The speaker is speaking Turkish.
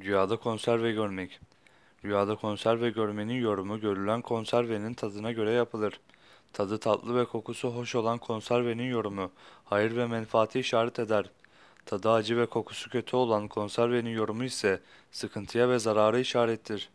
Rüyada konserve görmek. Rüyada konserve görmenin yorumu görülen konservenin tadına göre yapılır. Tadı tatlı ve kokusu hoş olan konservenin yorumu hayır ve menfaati işaret eder. Tadı acı ve kokusu kötü olan konservenin yorumu ise sıkıntıya ve zarara işarettir.